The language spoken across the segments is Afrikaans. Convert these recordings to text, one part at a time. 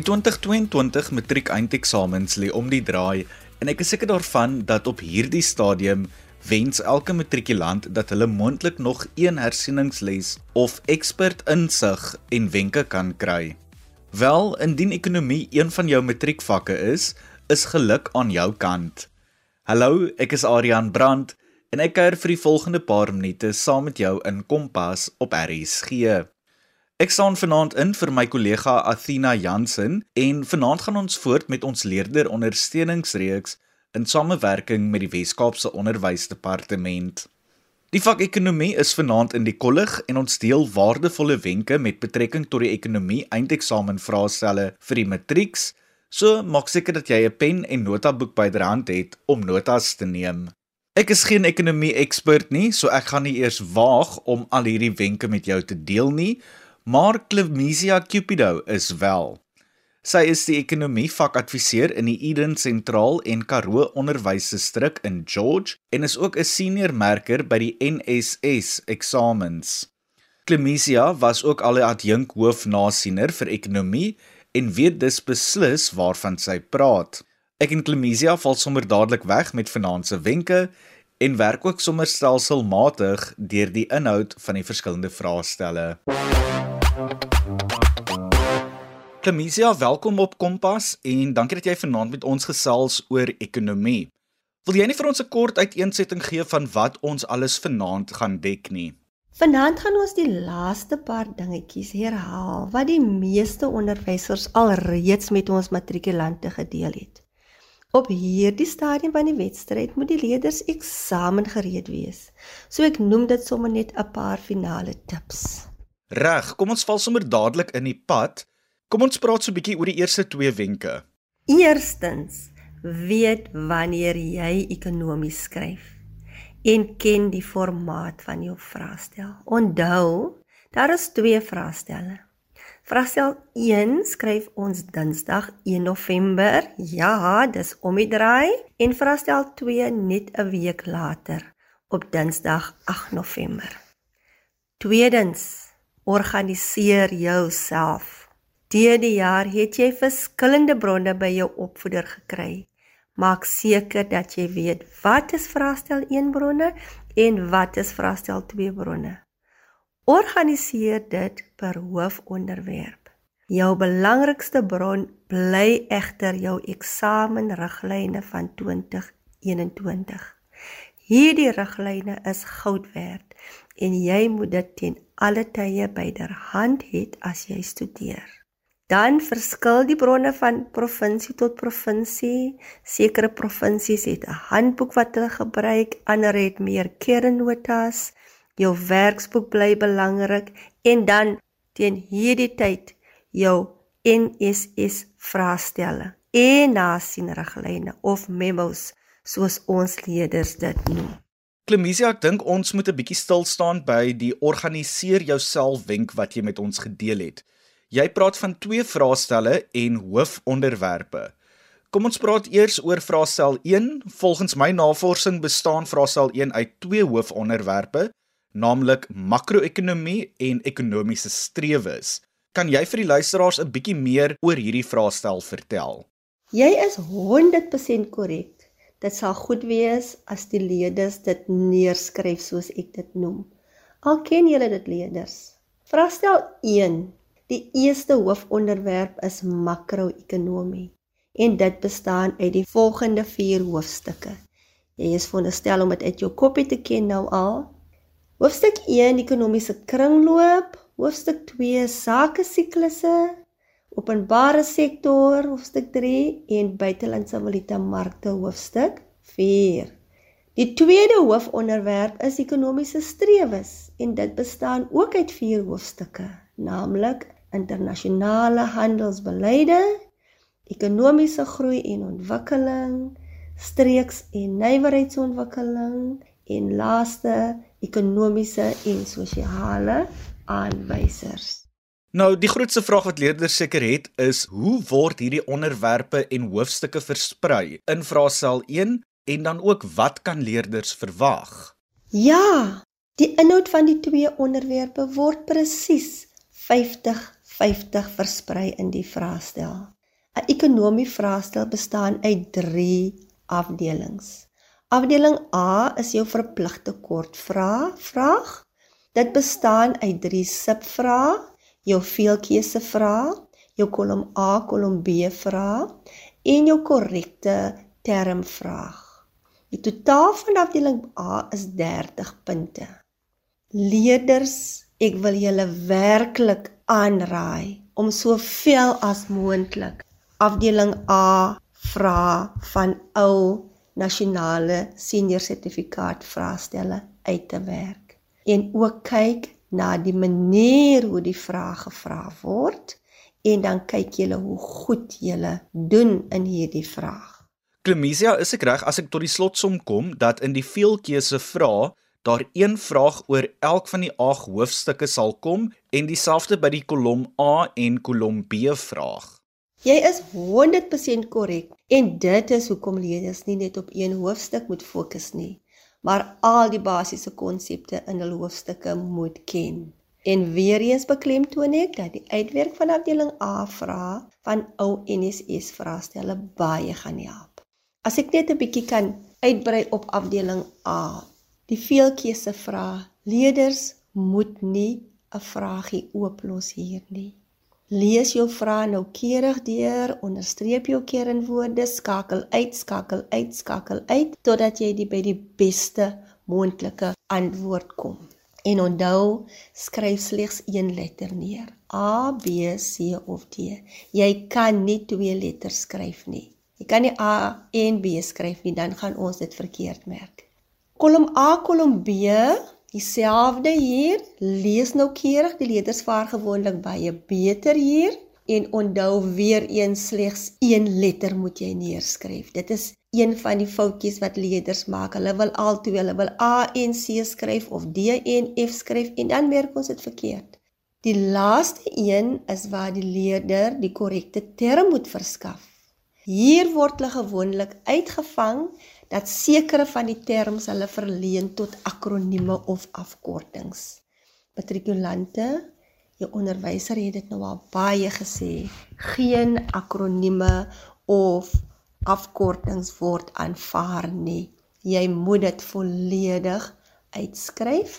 Die 2022 matriek eindeksamens lê om die draai en ek is seker daarvan dat op hierdie stadium wens elke matrikulant dat hulle moontlik nog een hersieningsles of ekspert insig en wenke kan kry. Wel, indien ekonomie een van jou matriekvakke is, is geluk aan jou kant. Hallo, ek is Adrian Brandt en ek kuier vir die volgende paar minute saam met jou in Kompas op RSG. Ek staan vanaand in vir my kollega Athena Jansen en vanaand gaan ons voort met ons leerder ondersteuningsreeks in samewerking met die Wes-Kaapse Onderwysdepartement. Die vak ekonomie is vanaand in die kollig en ons deel waardevolle wenke met betrekking tot die ekonomie eindeksamen vraestelle vir die matrieks. So maak seker dat jy 'n pen en notaboek byderhand het om notas te neem. Ek is geen ekonomie ekspert nie, so ek gaan nie eers waag om al hierdie wenke met jou te deel nie, maar Clemisia Cupido is wel. Sy is die ekonomie vakadviseur in die Eden Sentraal en Karoo Onderwysdistrik in George en is ook 'n senior merker by die NSS eksamens. Clemisia was ook al 'n adjunk hoofnasiener vir ekonomie en weet dus beslis waarvan sy praat. Ek en Clemisia val sommer dadelik weg met finansiële wenke en werk ook sommer stelselmatig deur die inhoud van die verskillende vraestelle. Clemisia, welkom op Kompas en dankie dat jy vanaand met ons gesels oor ekonomie. Wil jy nie vir ons 'n kort uiteensetting gee van wat ons alles vanaand gaan dek nie? Vanaand gaan ons die laaste paar dingetjies herhaal wat die meeste onderwysers alreeds met ons matrikulante gedeel het. Op hierdie stadium van die wedstryd moet die leerders eksamen gereed wees. So ek noem dit sommer net 'n paar finale tips. Reg, kom ons val sommer dadelik in die pad. Kom ons praat so 'n bietjie oor die eerste twee wenke. Eerstens, weet wanneer jy ekonomies skryf en ken die formaat van jou vraestel. Onthou, daar is twee vraestelle. Vraestel 1 skryf ons Dinsdag 1 November. Ja, dis om die draai en vraestel 2 net 'n week later op Dinsdag 8 November. Tweedens, organiseer jouself. Deur die jaar het jy verskillende bronne by jou opvoeder gekry. Maak seker dat jy weet wat is vraestel 1 bronne en wat is vraestel 2 bronne. Organiseer dit per hoofonderwerp. Jou belangrikste bron bly egter jou eksamenriglyne van 2021. Hierdie riglyne is goud werd en jy moet dit ten alle tye byderhand hê as jy studeer. Dan verskil die bronne van provinsie tot provinsie. Sekere provinsies het 'n handboek wat hulle gebruik, ander het meer kernnotas. Jou werksboek bly belangrik en dan teen hierdie tyd jou NSS vraestelle en nasienriglyne of memos soos ons leerders dit noem. Klemisia, ek dink ons moet 'n bietjie stil staan by die organiseer jouself wenk wat jy met ons gedeel het. Jy praat van twee vraestelle en hoofonderwerpe. Kom ons praat eers oor vraestel 1. Volgens my navorsing bestaan vraestel 1 uit twee hoofonderwerpe, naamlik makro-ekonomie en ekonomiese strewes. Kan jy vir die luisteraars 'n bietjie meer oor hierdie vraestel vertel? Jy is 100% korrek. Dit sal goed wees as die leerders dit neerskryf soos ek dit noem. Al ken julle dit leerders. Vraestel Die eerste hoofonderwerp is makro-ekonomie en dit bestaan uit die volgende 4 hoofstukke. Jy is veronderstel om dit uit jou koppie te ken nou al. Hoofstuk 1 ekonomiese kringloop, hoofstuk 2 sake siklusse, openbare sektor hoofstuk 3 en buitelandse valuta markte hoofstuk 4. Die tweede hoofonderwerp is ekonomiese strewes en dit bestaan ook uit 4 hoofstukke, naamlik internasionale handelsbeleide, ekonomiese groei en ontwikkeling, streeks en nywerheidsontwikkeling en laaste ekonomiese en sosiale aanwysers. Nou, die grootste vraag wat leerders seker het is, hoe word hierdie onderwerpe en hoofstukke versprei in vraestel 1 en dan ook wat kan leerders verwag? Ja, die inhoud van die twee onderwerpe word presies 50 versprei in die vraestel. 'n Ekonomie vraestel bestaan uit 3 afdelings. Afdeling A is jou verpligte kortvraag, vraag. Dit bestaan uit 3 subvrae, jou veelkeuse vrae, jou kolom A, kolom B vrae en jou korrekte termvraag. Die totaal van afdeling A is 30 punte. Leerders, ek wil julle werklik aanraai om soveel as moontlik afdeling A vra van ou nasionale senior sertifikaat vraestelle uit te werk en ook kyk na die manier hoe die vrae gevra word en dan kyk jy hoe goed jy doen in hierdie vraag. Klemisia, is ek reg as ek tot die slotsom kom dat in die veelkeuse vrae daar een vraag oor elk van die 8 hoofstukke sal kom en dieselfde by die kolom A en kolom B vraag. Jy is 100% korrek en dit is hoekom leerders nie net op een hoofstuk moet fokus nie, maar al die basiese konsepte in hul hoofstukke moet ken. En weer eens beklemtoon ek dat die uitwerk van afdeling A vra van ou NSS vraestelle baie gaan help. As ek net 'n bietjie kan uitbrei op afdeling A. Die veelkeuse vra leerders moet nie 'n vragie ooplos hier nie. Lees jou vrae noukeurig deur, onderstreep jou kernwoorde, skakel uit, skakel uit, skakel uit totdat jy die by die beste moontlike antwoord kom. En onthou, skryf slegs een letter neer. A, B, C of D. Jy kan nie twee letters skryf nie. Jy kan nie A en B skryf nie, dan gaan ons dit verkeerd merk. Kolom A, kolom B, dieselfde hier. Lees nou keurig, die letters vaar gewoonlik baie beter hier en onthou weer eens slegs een letter moet jy neerskryf. Dit is een van die foutjies wat leerders maak. Hulle wil altoe, hulle wil A en C skryf of D en F skryf en dan merk ons dit verkeerd. Die laaste een is waar die leerder die korrekte term moet verskaf. Hier word hulle gewoonlik uitgevang dat sekere van die terms hulle verleen tot akronieme of afkortings. Matrikulante, jou onderwyser het dit nou al baie gesê, geen akronieme of afkortings word aanvaar nie. Jy moet dit volledig uitskryf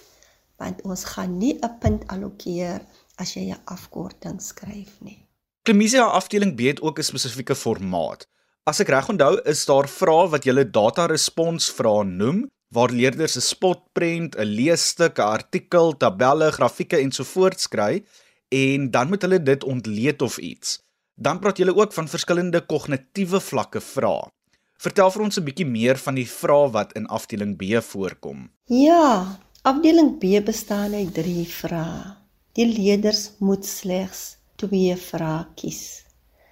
want ons gaan nie 'n punt allokeer as jy 'n afkorting skryf nie. Klemisia afdeling B het ook 'n spesifieke formaat. As ek reg onthou, is daar vrae wat jy data respons vrae noem waar leerders 'n spotprent, 'n leesstuk, 'n artikel, tabelle, grafieke ensovoorts kry en dan moet hulle dit ontleed of iets. Dan praat julle ook van verskillende kognitiewe vlakke vra. Vertel vir ons 'n bietjie meer van die vrae wat in afdeling B voorkom. Ja, afdeling B bestaan uit 3 vrae. Die leerders moet slegs 2 vrae kies.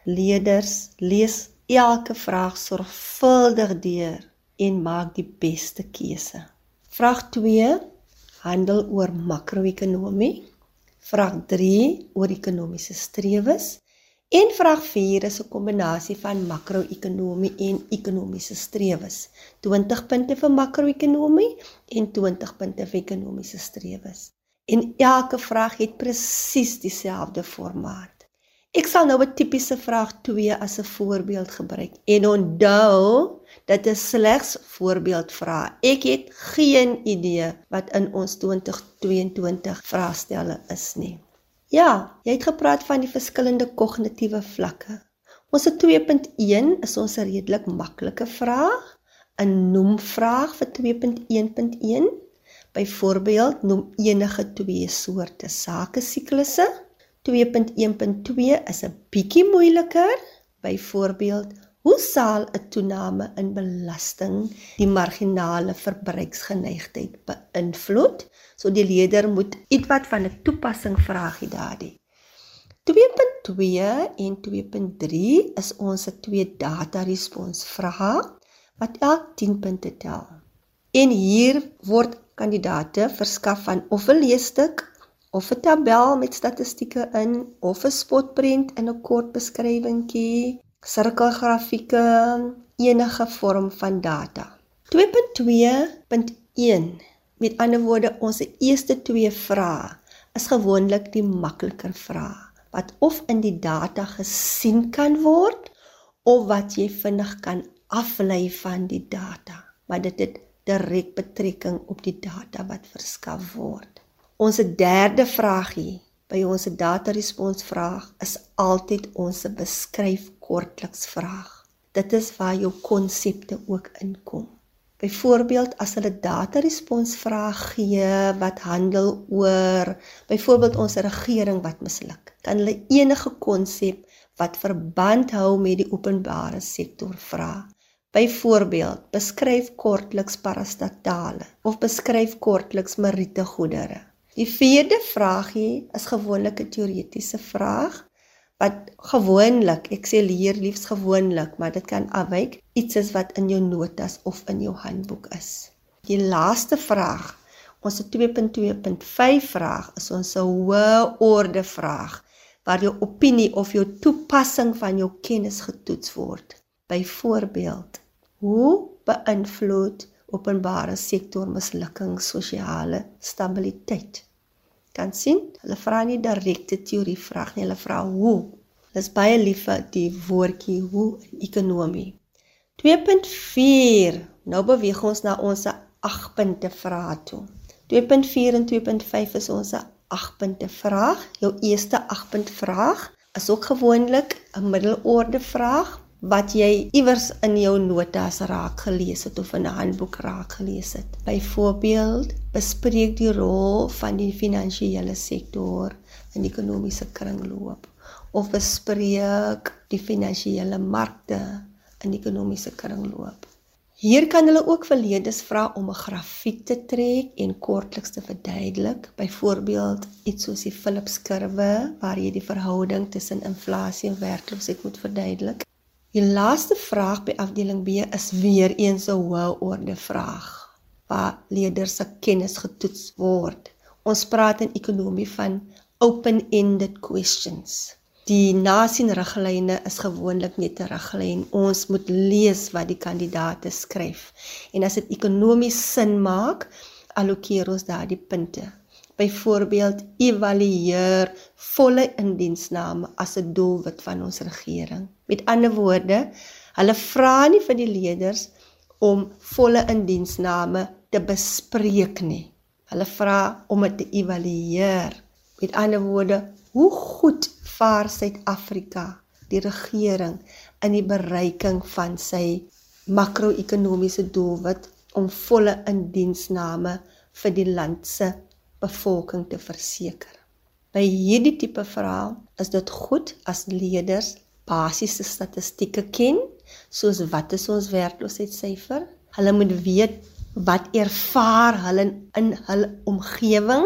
Leerders lees elke vraag sorgvuldig deur en maak die beste keuse. Vraag 2 handel oor makro-ekonomie. Vraag 3 oor ekonomiese strewes En vraag 4 is 'n kombinasie van makro-ekonomie en ekonomiese strewes. 20 punte vir makro-ekonomie en 20 punte vir ekonomiese strewes. En elke vraag het presies dieselfde formaat. Ek sal nou 'n tipiese vraag 2 as 'n voorbeeld gebruik. En onthou, dit is slegs voorbeeldvrae. Ek het geen idee wat in ons 2022 vraestelle is nie. Ja, jy het gepraat van die verskillende kognitiewe vlakke. Ons het 2.1 is ons 'n redelik maklike vraag, 'n noemvraag vir 2.1.1. Byvoorbeeld, noem enige twee soorte sake siklusse. 2.1.2 is 'n bietjie moeiliker. Byvoorbeeld, Hoe sal 'n toename in belasting die marginale verbruiksgeneigtheid beïnvloed? So die leerder moet ietwat van 'n toepassing vragie daardie. 2.2 en 2.3 is ons se twee data respons vrae wat elk 10 punte tel. En hier word kandidate verskaf van of 'n leesstuk of 'n tabel met statistieke in of 'n spotprent in 'n kort beskrywingkie sirkelgrafieke, enige vorm van data. 2.2.1 Met ander woorde, ons eerste twee vrae is gewoonlik die makliker vrae. wat of in die data gesien kan word of wat jy vinnig kan aflei van die data, maar dit het direk betrekking op die data wat verskaf word. Ons derde vraagie by ons data respons vraag is altyd ons beskryf kortliks vraag. Dit is waar jou konsepte ook inkom. Byvoorbeeld as hulle data respons vraag gee wat handel oor byvoorbeeld ons regering wat misluk, kan hulle enige konsep wat verband hou met die openbare sektor vra. Byvoorbeeld, beskryf kortliks parastatale of beskryf kortliks meriete goedere. Die vierde vraagie is gewoonlik 'n teoretiese vraag wat gewoonlik, ek sê leer liefs gewoonlik, maar dit kan afwyk, iets is wat in jou notas of in jou handboek is. Die laaste vraag, ons 2.2.5 vraag is ons 'n hoë orde vraag waar jou opinie of jou toepassing van jou kennis getoets word. Byvoorbeeld, hoe beïnvloed openbare sektor mislukking sosiale stabiliteit? Kan sien. Hulle vra nie direkte teorie vraag nie, hulle vra hoe. Hulle is baie lief vir die woordjie hoe in ekonomie. 2.4. Nou beweeg ons na ons 8 punte vrae toe. 2.4 en 2.5 is ons 8 punte vraag. Jou eerste 8 punt vraag is ook gewoonlik 'n middelorde vraag wat jy iewers in jou notas raak gelees het of in 'n handboek raak gelees het. Byvoorbeeld, bespreek die rol van die finansiële sektor in die ekonomiese kringloop of bespreek die finansiële markte in die ekonomiese kringloop. Hier kan hulle ook verledes vra om 'n grafiek te trek en kortliks te verduidelik, byvoorbeeld iets soos die Phillips-kurwe waar jy die verhouding tussen inflasie en werkloosheid moet verduidelik. Die laaste vraag by afdeling B is weer eens 'n hoë orde vraag waar leerders se kennis getoets word. Ons praat in ekonomie van open-ended questions. Die nasienriglyne is gewoonlik net 'n riglyn. Ons moet lees wat die kandidaate skryf. En as dit ekonomies sin maak, allokeer ons daardie punte. Byvoorbeeld, evalueer volle indiensname as 'n doelwit van ons regering. Met ander woorde, hulle vra nie vir die leerders om volle indiensname te bespreek nie. Hulle vra om dit te evalueer. Met ander woorde, hoe goed vaar Suid-Afrika, die regering in die bereiking van sy makro-ekonomiese doelwit om volle indiensname vir die land se bevolking te verseker. By hierdie tipe vrae is dit goed as leerders basiese statistieke ken, soos wat is ons werkloosheidssyfer? Hulle moet weet wat ervaar hulle in hulle omgewing.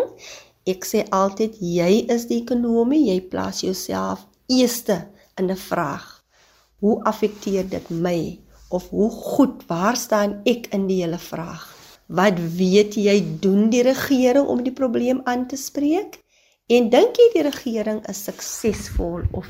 Ek sê altyd jy is die ekonomie, jy plaas jouself eerste in 'n vraag. Hoe affekteer dit my of hoe goed waar staan ek in die hele vraag? Wat weet jy doen die regering om die probleem aan te spreek? En dink jy die regering is suksesvol of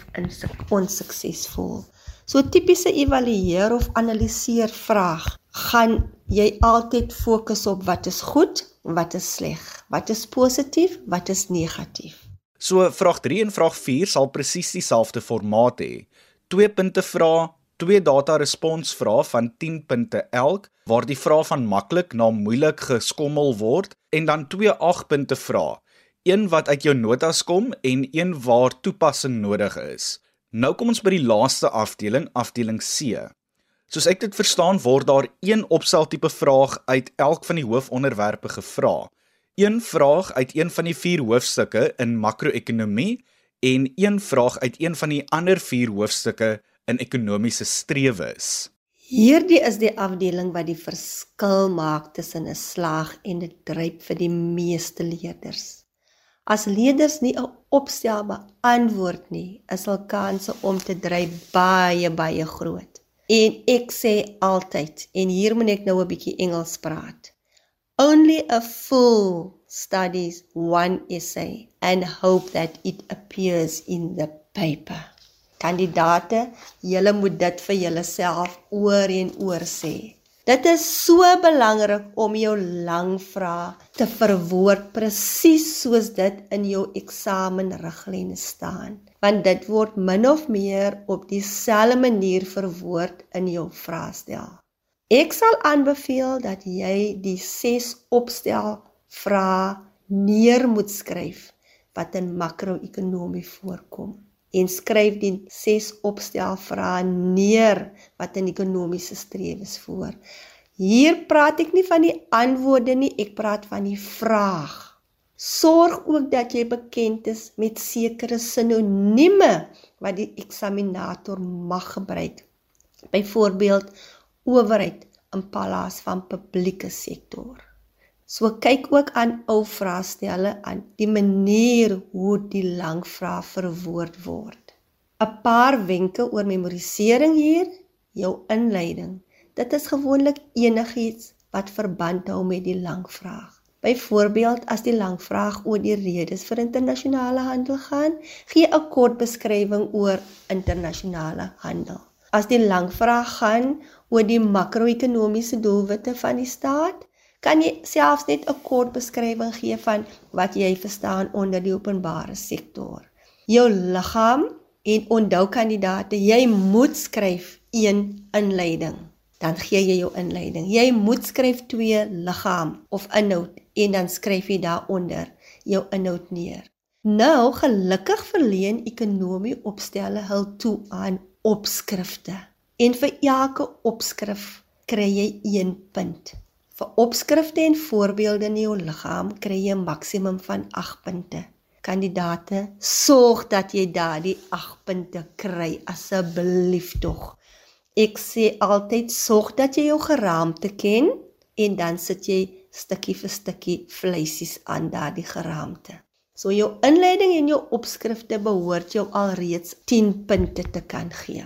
onsuksesvol? So tipiese evalueer of analiseer vraag, gaan jy altyd fokus op wat is goed wat is sleg? Wat is positief, wat is negatief? So vraag 3 en vraag 4 sal presies dieselfde formaat hê. 2 punte vra, 2 data respons vra van 10 punte elk waar die vrae van maklik na moeilik geskommel word en dan 2 8 punte vra een wat uit jou notas kom en een waar toepassing nodig is. Nou kom ons by die laaste afdeling, afdeling C. Soos ek dit verstaan, word daar een opsteltipe vraag uit elk van die hoofonderwerpe gevra. Een vraag uit een van die vier hoofstukke in makro-ekonomie en een vraag uit een van die ander vier hoofstukke in ekonomiese strewes. Hierdie is die afdeling wat die verskil maak tussen 'n slaag en 'n dryp vir die meeste leerders. As leerders nie 'n opstel beantwoord nie, is hul kanse om te dryf baie baie groot. En ek sê altyd, en hier moet ek nou 'n bietjie Engels praat. Only a fool studies one essay and hope that it appears in the paper. Kandidate, julle moet dit vir julleself oor en oor sê. Dit is so belangrik om jou lang vrae te verwoord presies soos dit in jou eksamenriglyne staan, want dit word min of meer op dieselfde manier verwoord in jou vraestel. Ek sal aanbeveel dat jy die 6 opstel vrae neer moet skryf wat in makro-ekonomie voorkom en skryf die 6 opstel vrae neer wat in ekonomiese strewes voor. Hier praat ek nie van die antwoorde nie, ek praat van die vraag. Sorg ook dat jy bekend is met sekere sinonieme wat die eksaminator mag gebruik. Byvoorbeeld owerheid in plaas van publieke sektor. So kyk ook aan ou vraestelle aan die manier hoe die lang vrae verwoord word. 'n Paar wenke oor memorisering hier, jou inleiding. Dit is gewoonlik enigiets wat verband hou met die lang vraag. Byvoorbeeld as die lang vraag oor die redes vir internasionale handel gaan, gee 'n kort beskrywing oor internasionale handel. As die lang vraag gaan oor die makro-ekonomiese doelwitte van die staat, kan jy selfs net 'n kort beskrywing gee van wat jy verstaan onder die openbare sektor. Jou liggaam en onthou kandidaate, jy moet skryf 1 inleiding. Dan gee jy jou inleiding. Jy moet skryf 2 liggaam of inhoud en dan skryf jy daaronder jou inhoud neer. Nou gelukkig verleen ekonomie opstelle hul toe aan opskrifte. En vir elke opskrif kry jy 1 punt. Vir opskrifte en voorbeelde in jou liggaam kry jy 'n maksimum van 8 punte. Kandidate, sorg dat jy daardie 8 punte kry asseblief tog. Ek sê altyd sorg dat jy jou geraamte ken en dan sit jy stukkie vir stukkie vleisies aan daardie geraamte. So jou inleiding en jou opskrifte behoort jou alreeds 10 punte te kan gee.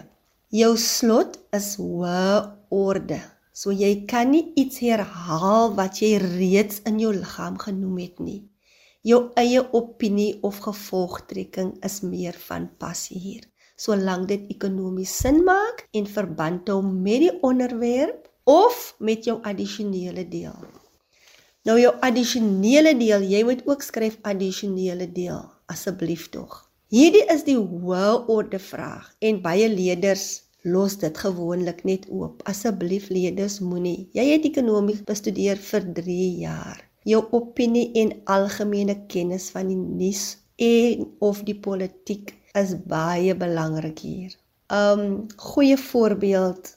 Jou slot is hoë orde. So jy kan nie iets herhaal wat jy reeds in jou liggaam genoem het nie. Jou eie opinie of gevolgtrekking is meer van pas hier. Solank dit ekonomies sin maak en verband hou met die onderwerp of met jou addisionele deel. Nou jou addisionele deel, jy moet ook skryf addisionele deel asseblief tog. Hierdie is die hoë orde vraag en baie leerders los dit gewoonlik net oop. Asseblief leerders moenie. Jy het ekonomie bestudeer vir 3 jaar. Jou opinie en algemene kennis van die nuus en of die politiek is baie belangrik hier. Um goeie voorbeeld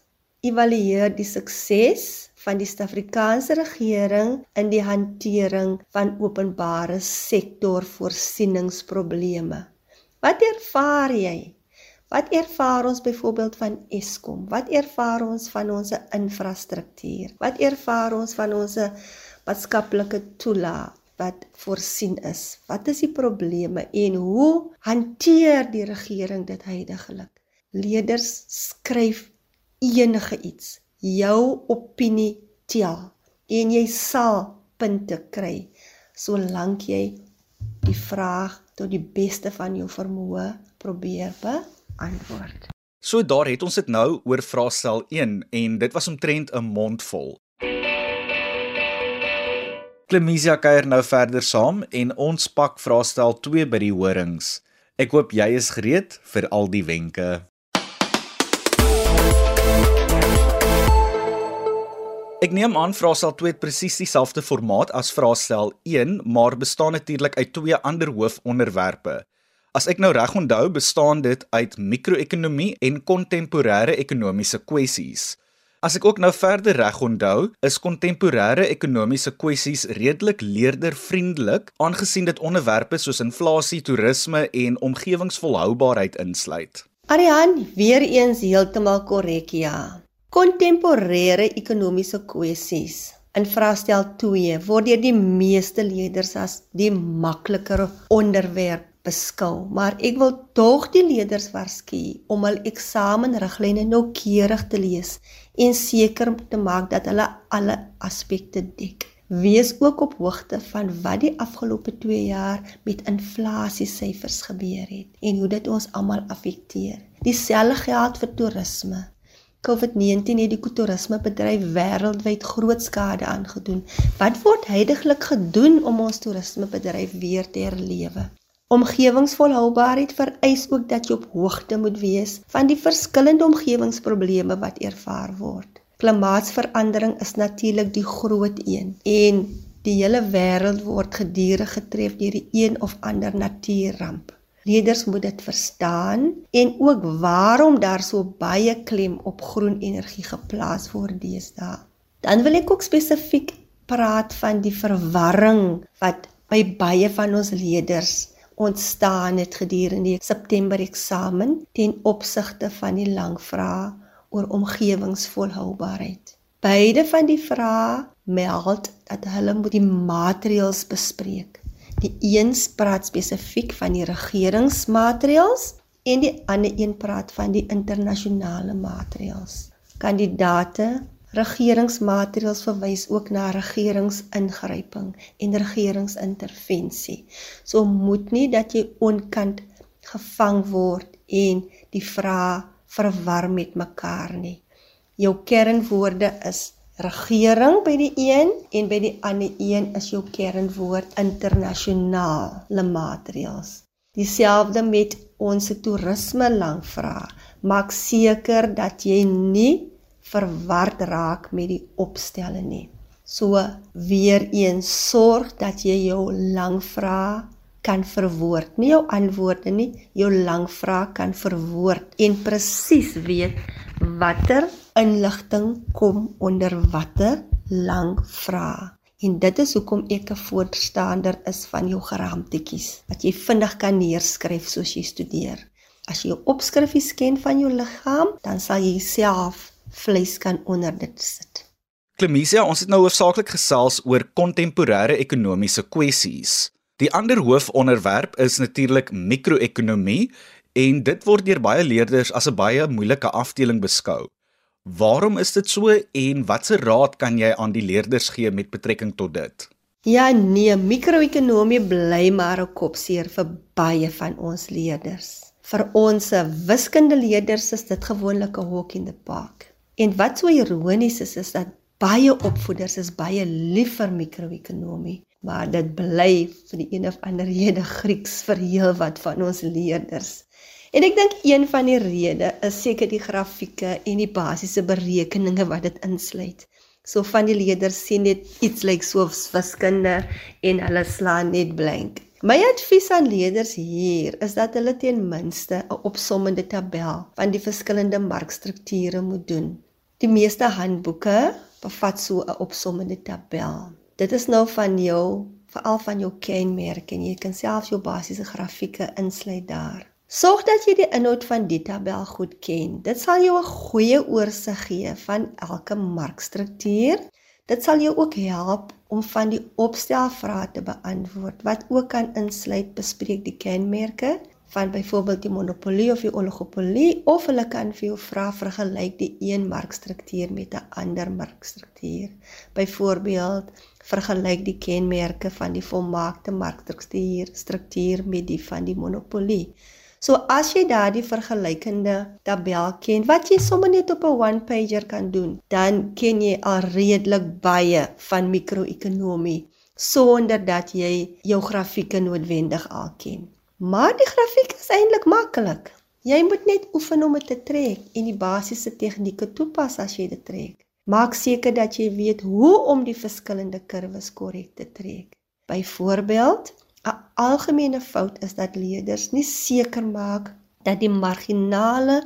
evalueer die sukses van die Suid-Afrikaanse regering in die hantering van openbare sektor voorsieningsprobleme. Wat ervaar jy? Wat ervaar ons byvoorbeeld van Eskom? Wat ervaar ons van ons infrastruktuur? Wat ervaar ons van ons maatskaplike toelaat wat voorsien is? Wat is die probleme en hoe hanteer die regering dit heidaglik? Leerders skryf enige iets. Jou opinie tel en jy sal punte kry solank jy die vraag tot die beste van jou vermoë probeer beantwoord antwoord. So daar het ons dit nou oor vraestel 1 en dit was omtrent 'n mond vol. Klemisia kuier nou verder saam en ons pak vraestel 2 by die horings. Ek hoop jy is gereed vir al die wenke. Ek neem aan vraestel 2 het presies dieselfde formaat as vraestel 1, maar bestaan natuurlik uit twee ander hoofonderwerpe. As ek nou reg onthou, bestaan dit uit mikroekonomie en kontemporêre ekonomiese kwessies. As ek ook nou verder reg onthou, is kontemporêre ekonomiese kwessies redelik leerdervriendelik, aangesien dit onderwerpe soos inflasie, toerisme en omgewingsvolhoubaarheid insluit. Arian, weer eens heeltemal korrek ja. Kontemporêre ekonomiese kwessies in vraestel 2 word deur die meeste leerders as die makliker onderwerp beskou, maar ek wil tog die leerders waarsku om hul eksamenriglyne noukeurig te lees en seker te maak dat hulle alle aspekte dek. Wees ook op hoogte van wat die afgelope 2 jaar met inflasiesyfers gebeur het en hoe dit ons almal affekteer. Dieselfde geld vir toerisme. COVID-19 het die toerismebedryf wêreldwyd groot skade aangedoen. Wat word heidaglik gedoen om ons toerismebedryf weer te herlewe? Omgewingsvolhoubaarheid vereis ook dat jy op hoogte moet wees van die verskillende omgewingsprobleme wat ervaar word. Klimaatsverandering is natuurlik die groot een en die hele wêreld word gedurig getref deur die een of ander natuurramp. Leerders moet dit verstaan en ook waarom daar so baie klem op groen energie geplaas word deesdae. Dan wil ek ook spesifiek praat van die verwarring wat by baie van ons leerders ontstaan het gedurende die September eksamen ten opsigte van die lang vrae oor omgewingsvolhoubaarheid. Beide van die vrae meld dat hulle moet die maatreëls bespreek Die een praat spesifiek van die regeringsmaatreëls en die ander een praat van die internasionale maatreëls. Kandidate regeringsmaatreëls verwys ook na regeringsingryping en regeringsintervensie. So moet nie dat jy onkant gevang word en die vrae verwar met mekaar nie. Jou kernwoorde is regering by die een en by die ander een is jou kernwoord internasionale maatreëls. Dieselfde met ons toerisme lang vra. Maak seker dat jy nie verward raak met die opstelle nie. So weer eens sorg dat jy jou lang vra kan verwoord, nie jou antwoorde nie, jou lang vra kan verwoord en presies weet watter inligting kom onder watter lang vrae. En dit is hoekom ek 'n voorstander is van jou geraamtetjies wat jy vinnig kan neerskryf soos jy studeer. As jy 'n opskrifies ken van jou liggaam, dan sal jy self vleis kan onder dit sit. Klemisia, ons het nou hoofsaaklik gesels oor kontemporêre ekonomiese kwessies. Die ander hoofonderwerp is natuurlik mikroekonomie en dit word deur baie leerders as 'n baie moeilike afdeling beskou. Waarom is dit so en watse raad kan jy aan die leerders gee met betrekking tot dit? Ja nee, mikroekonomie bly maar 'n kopseer vir baie van ons leerders. Vir ons wiskundeleerders is dit gewoonlik 'n hok in die park. En wat so ironies is is dat baie opvoeders is baie lief vir mikroekonomie, maar dit bly vir die een of ander rede Grieks vir heel wat van ons leerders. En ek dink een van die redes is seker die grafieke en die basiese berekeninge wat dit insluit. So van die leerders sien net iets lyk like soos wiskunde en hulle slaan net blank. My advies aan leerders hier is dat hulle ten minste 'n opsommende tabel van die verskillende markstrukture moet doen. Die meeste handboeke bevat so 'n opsommende tabel. Dit is nou van jou, veral van jou kenmerke en jy kan self jou basiese grafieke insluit daar. Sorg dat jy die inhoud van die tabel goed ken. Dit sal jou 'n goeie oorsig gee van elke markstruktuur. Dit sal jou ook help om van die opstelvrae te beantwoord wat ook kan insluit bespreek die kenmerke van byvoorbeeld die monopolie of die oligopolie of hulle kan vir jou vra vergelyk die een markstruktuur met 'n ander markstruktuur. Byvoorbeeld vergelyk die kenmerke van die volmaakte markstruktuur struktuur met die van die monopolie. So as jy daardie vergelykende tabel ken wat jy sommer net op 'n one pager kan doen, dan ken jy al redelik baie van mikroekonomie sonder dat jy jou grafieke noodwendig al ken. Maar die grafiek is eintlik maklik. Jy moet net oefen om dit te trek en die basiese tegnieke toepas as jy dit trek. Maak seker dat jy weet hoe om die verskillende kurwes korrek te trek. Byvoorbeeld, 'n algemene fout is dat leerders nie seker maak dat die marginale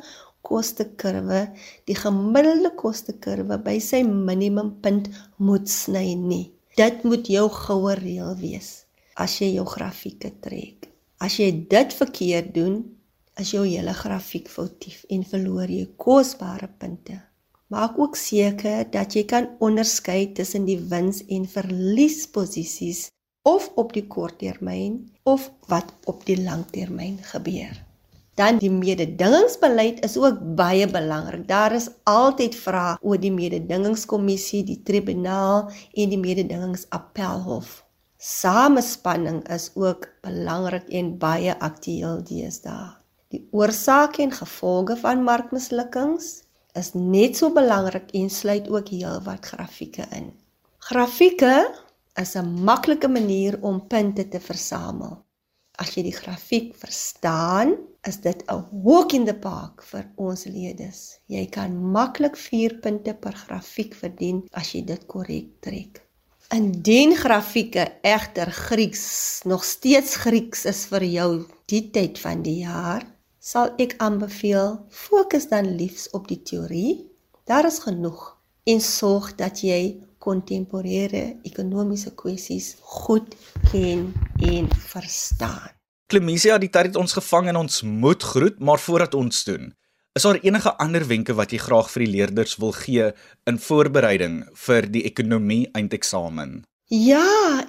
kostekurwe die gemiddelde kostekurwe by sy minimumpunt moet sny nie. Dit moet jou goue reël wees as jy jou grafieke trek. As jy dit verkeerd doen, is jou hele grafiek foutief en verloor jy kosbare punte. Maak ook seker dat jy kan onderskei tussen die wins en verliesposisies of op die korttermyn of wat op die langtermyn gebeur. Dan die mededingingsbeleid is ook baie belangrik. Daar is altyd vrae oor die mededingingskommissie, die tribunaal en die mededingingsappelhof. Samespanning is ook belangrik en baie aktueel deesdae. Die oorsake en gevolge van markmislukkings, is net so belangrik en sluit ook heelwat grafieke in. Grafieke is 'n maklike manier om punte te versamel. As jy die grafiek verstaan, is dit 'n walk in the park vir ons leerders. Jy kan maklik 4 punte per grafiek verdien as jy dit korrek trek. Indien grafieke egter Grieks nog steeds Grieks is vir jou die tyd van die jaar, sal ek aanbeveel fokus dan liefs op die teorie. Daar is genoeg en sorg dat jy kontemporêre ekonomiese kwessies goed ken en verstaan. Klemisia, die tyd het ons gevang en ons moet groet, maar voordat ons doen, is daar enige ander wenke wat jy graag vir die leerders wil gee in voorbereiding vir die ekonomie eindeksamen? Ja,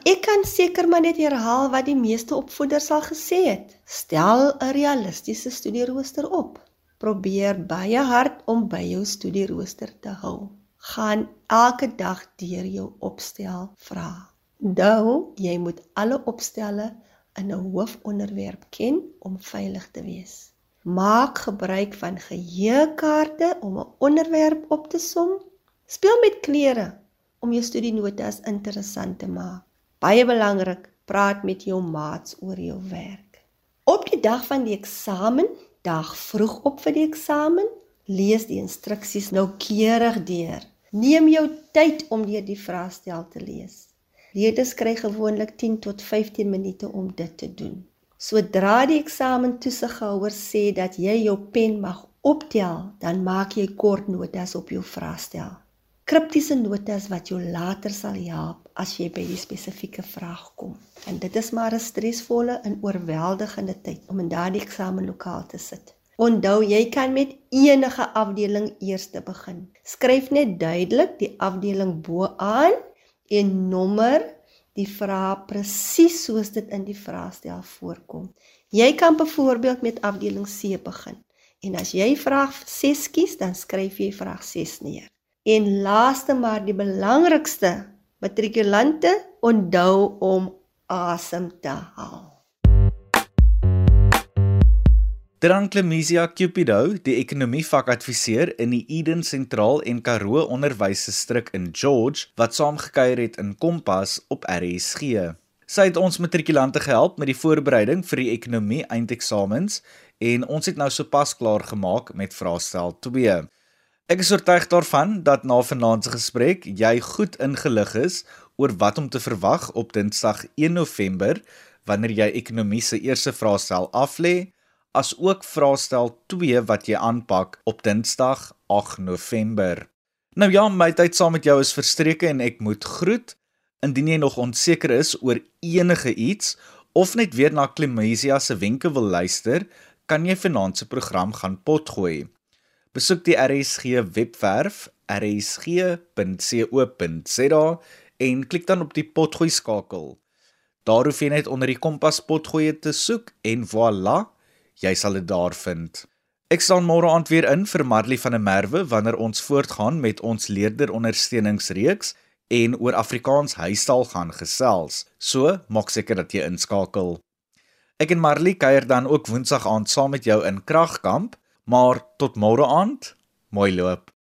ek kan seker maar net herhaal wat die meeste opvoeders al gesê het. Stel 'n realistiese studierooster op. Probeer baie hard om by jou studierooster te hou gaan elke dag deur jou opstel vra. Onthou, jy moet alle opstelle in 'n hoofonderwerp ken om veilig te wees. Maak gebruik van geheuekaarte om 'n onderwerp op te som. Speel met kleure om jou studienotas interessant te maak. Baie belangrik, praat met jou maats oor jou werk. Op die dag van die eksamen, dag vroeg op vir die eksamen, lees die instruksies noukeurig deur. Neem jou tyd om deur die vraestel te lees. Leerders kry gewoonlik 10 tot 15 minute om dit te doen. Sodra die eksamen toesighouer sê dat jy jou pen mag optel, dan maak jy kort notas op jou vraestel. Kriptiese notas wat jou later sal help as jy by die spesifieke vraag kom. En dit is maar 'n stresvolle en oorweldigende tyd om in daardie eksamenlokaal te sit. Onthou jy kan met enige afdeling eers te begin. Skryf net duidelik die afdeling bo-aan en nommer die vraag presies soos dit in die vraestel voorkom. Jy kan byvoorbeeld met afdeling C begin. En as jy vraag 6 kies, dan skryf jy vraag 6 neer. En laaste maar die belangrikste, matrikulante, onthou om asem te haal. Dranklemisia Cupido, die ekonomievakadviseur in die Eden Sentraal en Karoo Onderwysdistrik in George, wat saamgekyer het in Kompas op RSG. Sy het ons matrikulante gehelp met die voorbereiding vir die ekonomie eindeksamens en ons het nou sopas klaar gemaak met vraestel 2. Ek is oortuig daarvan dat na vanaand se gesprek jy goed ingelig is oor wat om te verwag op Dinsdag 1 November wanneer jy ekonomie se eerste vraestel aflê as ook vraestel 2 wat jy aanpak op Dinsdag 8 November. Nou ja, my tyd saam met jou is verstreke en ek moet groet. Indien jy nog onseker is oor enige iets of net weer na Klemesia se wenke wil luister, kan jy vanaand se program gaan potgooi. Besoek die RSG webwerf rsg.co.za en klik dan op die potgooi skakel. Daar hoef jy net onder die kompas potgooi te soek en voilà, jy sal dit daar vind. Ek staan môre aand weer in vir Marley van der Merwe wanneer ons voortgaan met ons leerder ondersteuningsreeks en oor Afrikaans huistaal gaan gesels. So, maak seker dat jy inskakel. Ek en Marley kuier dan ook Woensdag aand saam met jou in Kragkamp, maar tot môre aand, mooi loop.